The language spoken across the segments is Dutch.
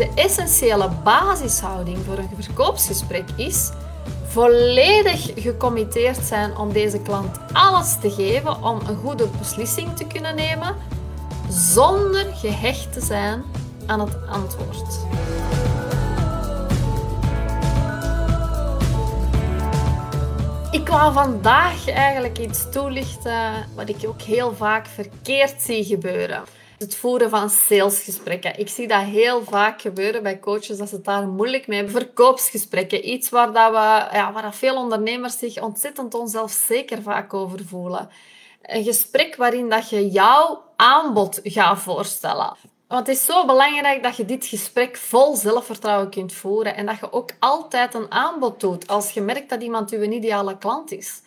De essentiële basishouding voor een verkoopsgesprek is volledig gecommitteerd zijn om deze klant alles te geven om een goede beslissing te kunnen nemen, zonder gehecht te zijn aan het antwoord. Ik wou vandaag eigenlijk iets toelichten wat ik ook heel vaak verkeerd zie gebeuren. Het voeren van salesgesprekken. Ik zie dat heel vaak gebeuren bij coaches, dat ze het daar moeilijk mee hebben. Verkoopsgesprekken, iets waar, dat we, ja, waar dat veel ondernemers zich ontzettend onzelfzeker vaak over voelen. Een gesprek waarin dat je jouw aanbod gaat voorstellen. Want het is zo belangrijk dat je dit gesprek vol zelfvertrouwen kunt voeren en dat je ook altijd een aanbod doet als je merkt dat iemand je ideale klant is.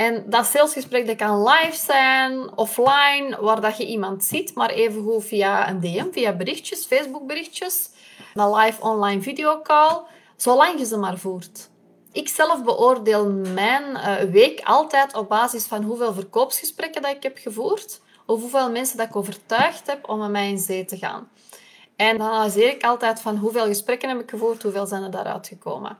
En dat salesgesprek dat kan live zijn, offline, waar dat je iemand ziet, maar evengoed via een DM, via berichtjes, Facebook berichtjes, een live online videocall, zolang je ze maar voert. Ik zelf beoordeel mijn uh, week altijd op basis van hoeveel verkoopsgesprekken dat ik heb gevoerd of hoeveel mensen dat ik overtuigd heb om met mij in zee te gaan. En dan analyseer ik altijd van hoeveel gesprekken heb ik gevoerd, hoeveel zijn er daaruit gekomen.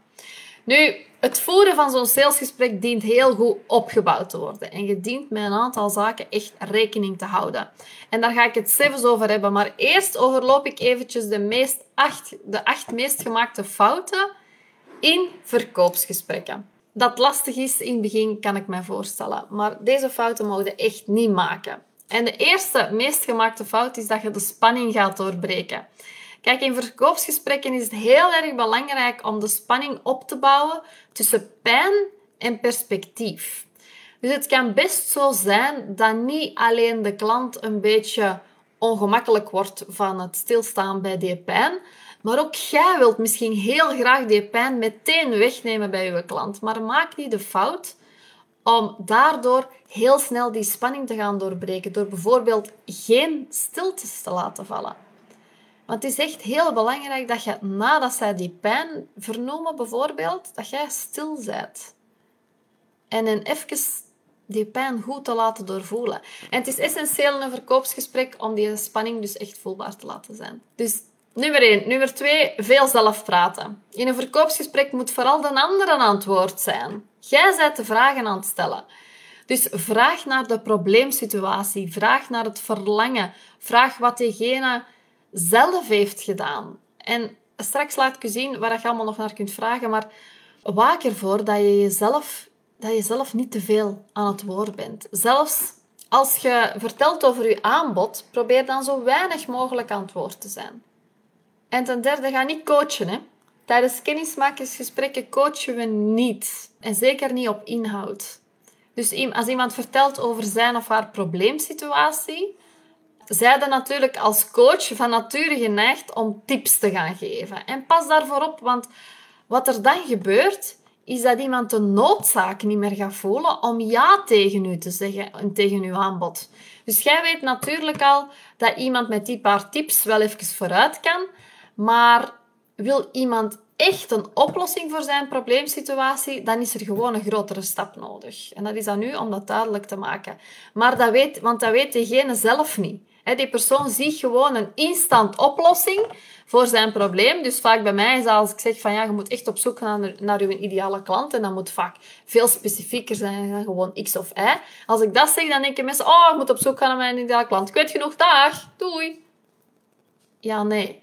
Nu, het voeren van zo'n salesgesprek dient heel goed opgebouwd te worden. En je dient met een aantal zaken echt rekening te houden. En daar ga ik het zelfs over hebben. Maar eerst overloop ik eventjes de, meest acht, de acht meest gemaakte fouten in verkoopsgesprekken. Dat lastig is in het begin, kan ik me voorstellen. Maar deze fouten mogen echt niet maken. En de eerste, meest gemaakte fout is dat je de spanning gaat doorbreken. Kijk, in verkoopsgesprekken is het heel erg belangrijk om de spanning op te bouwen tussen pijn en perspectief. Dus het kan best zo zijn dat niet alleen de klant een beetje ongemakkelijk wordt van het stilstaan bij die pijn, maar ook jij wilt misschien heel graag die pijn meteen wegnemen bij je klant. Maar maak niet de fout om daardoor heel snel die spanning te gaan doorbreken door bijvoorbeeld geen stiltes te laten vallen. Want het is echt heel belangrijk dat je nadat zij die pijn vernomen bijvoorbeeld, dat jij stil bent. En dan even die pijn goed te laten doorvoelen. En het is essentieel in een verkoopsgesprek om die spanning dus echt voelbaar te laten zijn. Dus nummer 1. Nummer 2, veel zelf praten. In een verkoopsgesprek moet vooral de ander een antwoord zijn. Jij bent de vragen aan het stellen. Dus vraag naar de probleemsituatie, vraag naar het verlangen, vraag wat diegene zelf heeft gedaan. En straks laat ik u zien waar je allemaal nog naar kunt vragen, maar waak ervoor dat je jezelf, dat je zelf niet te veel aan het woord bent. Zelfs als je vertelt over je aanbod, probeer dan zo weinig mogelijk aan het woord te zijn. En ten derde, ga niet coachen. Hè. Tijdens kennismakingsgesprekken coachen we niet. En zeker niet op inhoud. Dus als iemand vertelt over zijn of haar probleemsituatie, zijde natuurlijk als coach van nature geneigd om tips te gaan geven. En pas daarvoor op, want wat er dan gebeurt, is dat iemand de noodzaak niet meer gaat voelen om ja tegen u te zeggen en tegen uw aanbod. Dus jij weet natuurlijk al dat iemand met die paar tips wel even vooruit kan, maar wil iemand echt een oplossing voor zijn probleemsituatie, dan is er gewoon een grotere stap nodig. En dat is dan nu om dat duidelijk te maken. Maar dat weet, want dat weet degene zelf niet. Die persoon ziet gewoon een instant oplossing voor zijn probleem. Dus vaak bij mij is als ik zeg van ja, je moet echt op zoek gaan naar, naar je ideale klant. En dat moet vaak veel specifieker zijn dan gewoon X of Y. Als ik dat zeg, dan denken mensen, oh, ik moet op zoek gaan naar mijn ideale klant. Ik weet genoeg, dag, doei. Ja, nee.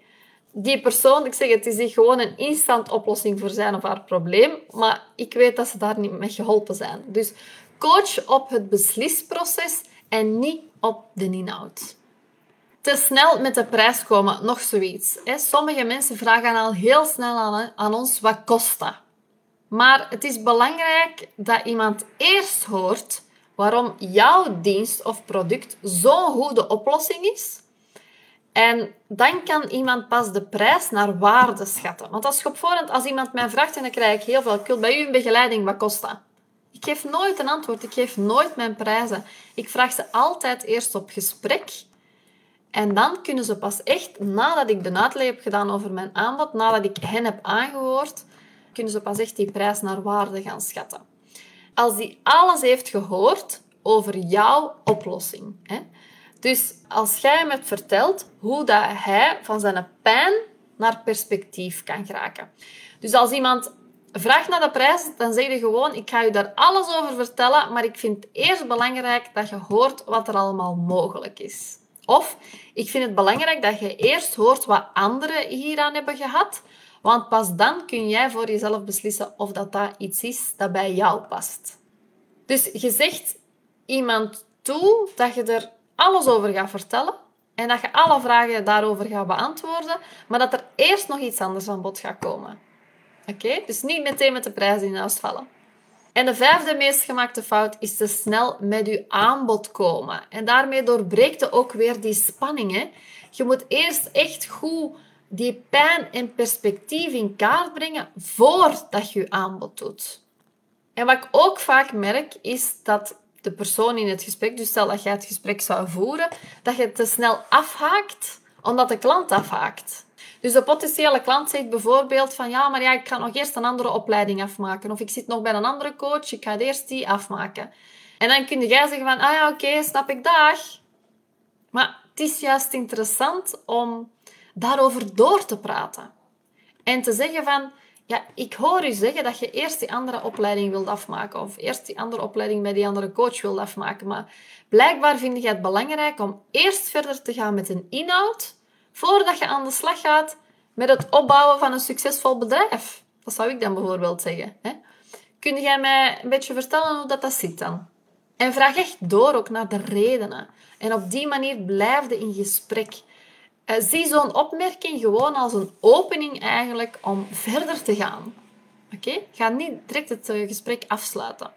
Die persoon, ik zeg het, is gewoon een instant oplossing voor zijn of haar probleem. Maar ik weet dat ze daar niet mee geholpen zijn. Dus coach op het beslisproces en niet op de inhoud te snel met de prijs komen, nog zoiets. Sommige mensen vragen al heel snel aan, ons wat kost dat. Maar het is belangrijk dat iemand eerst hoort waarom jouw dienst of product zo'n goede oplossing is. En dan kan iemand pas de prijs naar waarde schatten. Want als je op voorhand, als iemand mij vraagt en dan krijg ik heel veel, ik bij u een begeleiding, wat kost dat? Ik geef nooit een antwoord, ik geef nooit mijn prijzen. Ik vraag ze altijd eerst op gesprek en dan kunnen ze pas echt, nadat ik de uitleg heb gedaan over mijn aanbod, nadat ik hen heb aangehoord, kunnen ze pas echt die prijs naar waarde gaan schatten. Als die alles heeft gehoord over jouw oplossing. Hè? Dus als jij hem hebt verteld hoe dat hij van zijn pijn naar perspectief kan geraken. Dus als iemand vraagt naar de prijs, dan zeg je gewoon, ik ga je daar alles over vertellen, maar ik vind het eerst belangrijk dat je hoort wat er allemaal mogelijk is. Of, ik vind het belangrijk dat je eerst hoort wat anderen hieraan hebben gehad, want pas dan kun jij voor jezelf beslissen of dat, dat iets is dat bij jou past. Dus je zegt iemand toe dat je er alles over gaat vertellen en dat je alle vragen daarover gaat beantwoorden, maar dat er eerst nog iets anders aan bod gaat komen. Oké? Dus niet meteen met de prijs in huis vallen. En de vijfde meest gemaakte fout is te snel met je aanbod komen. En daarmee doorbreekt je ook weer die spanning. Je moet eerst echt goed die pijn en perspectief in kaart brengen voordat je je aanbod doet. En wat ik ook vaak merk, is dat de persoon in het gesprek, dus stel dat jij het gesprek zou voeren, dat je te snel afhaakt, omdat de klant afhaakt. Dus de potentiële klant zegt bijvoorbeeld van ja, maar ja, ik ga nog eerst een andere opleiding afmaken. Of ik zit nog bij een andere coach, ik ga eerst die afmaken. En dan kun jij zeggen van, ah ja, oké, snap ik, dag. Maar het is juist interessant om daarover door te praten. En te zeggen van, ja, ik hoor u zeggen dat je eerst die andere opleiding wilt afmaken. Of eerst die andere opleiding bij die andere coach wilt afmaken. Maar blijkbaar vind je het belangrijk om eerst verder te gaan met een inhoud, voordat je aan de slag gaat met het opbouwen van een succesvol bedrijf. Dat zou ik dan bijvoorbeeld zeggen. Hè? Kun jij mij een beetje vertellen hoe dat, dat zit dan? En vraag echt door ook naar de redenen. En op die manier blijf je in gesprek. Uh, zie zo'n opmerking gewoon als een opening eigenlijk om verder te gaan. Oké? Ga niet direct het eh, gesprek afsluiten.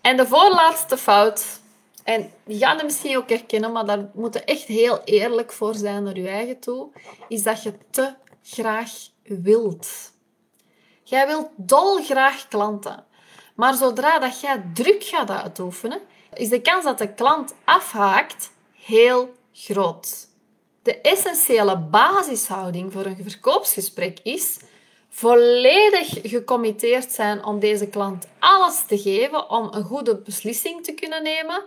En de voorlaatste fout, en die gaan het misschien ook herkennen, maar daar moet je echt heel eerlijk voor zijn naar je eigen toe, is dat je te graag wilt. Jij wilt dolgraag klanten. Maar zodra dat jij druk gaat uitoefenen, is de kans dat de klant afhaakt heel groot. De essentiële basishouding voor een verkoopsgesprek is volledig gecommitteerd zijn om deze klant alles te geven om een goede beslissing te kunnen nemen,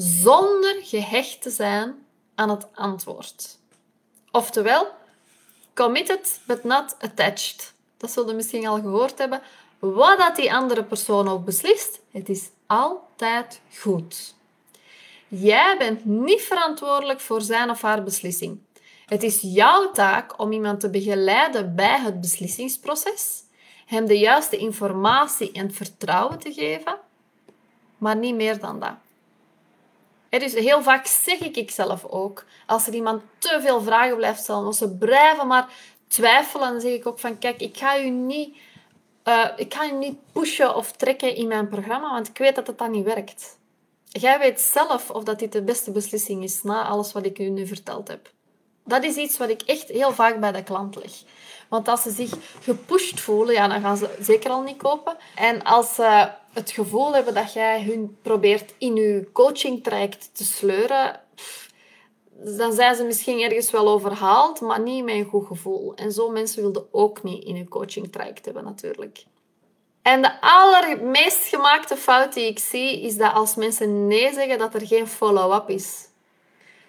zonder gehecht te zijn aan het antwoord. Oftewel, committed but not attached. Dat zullen we misschien al gehoord hebben. Wat dat die andere persoon ook beslist, het is altijd goed. Jij bent niet verantwoordelijk voor zijn of haar beslissing. Het is jouw taak om iemand te begeleiden bij het beslissingsproces, hem de juiste informatie en vertrouwen te geven, maar niet meer dan dat. Dus heel vaak zeg ik ik zelf ook, als er iemand te veel vragen blijft stellen, als ze blijven maar twijfelen, dan zeg ik ook van, kijk, ik ga u niet, uh, ik ga u niet pushen of trekken in mijn programma, want ik weet dat het dan niet werkt. Jij weet zelf of dat dit de beste beslissing is na alles wat ik u nu verteld heb. Dat is iets wat ik echt heel vaak bij de klant leg. Want als ze zich gepusht voelen, ja, dan gaan ze zeker al niet kopen. En als ze het gevoel hebben dat jij hun probeert in je coaching traject te sleuren, dan zijn ze misschien ergens wel overhaald, maar niet met een goed gevoel. En zo mensen wilden ook niet in je coaching traject hebben, natuurlijk. En de allermeest gemaakte fout die ik zie, is dat als mensen nee zeggen, dat er geen follow-up is.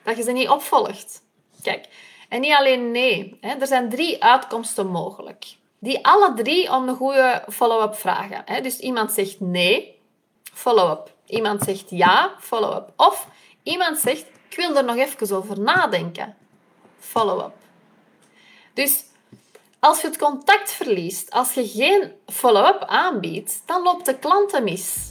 Dat je ze niet opvolgt. Kijk, en niet alleen nee. Hè. Er zijn drie uitkomsten mogelijk. Die alle drie om een goede follow-up vragen. Hè. Dus iemand zegt nee, follow-up. Iemand zegt ja, follow-up. Of iemand zegt, ik wil er nog even over nadenken. Follow-up. Dus als je het contact verliest, als je geen follow-up aanbiedt, dan loopt de klant mis.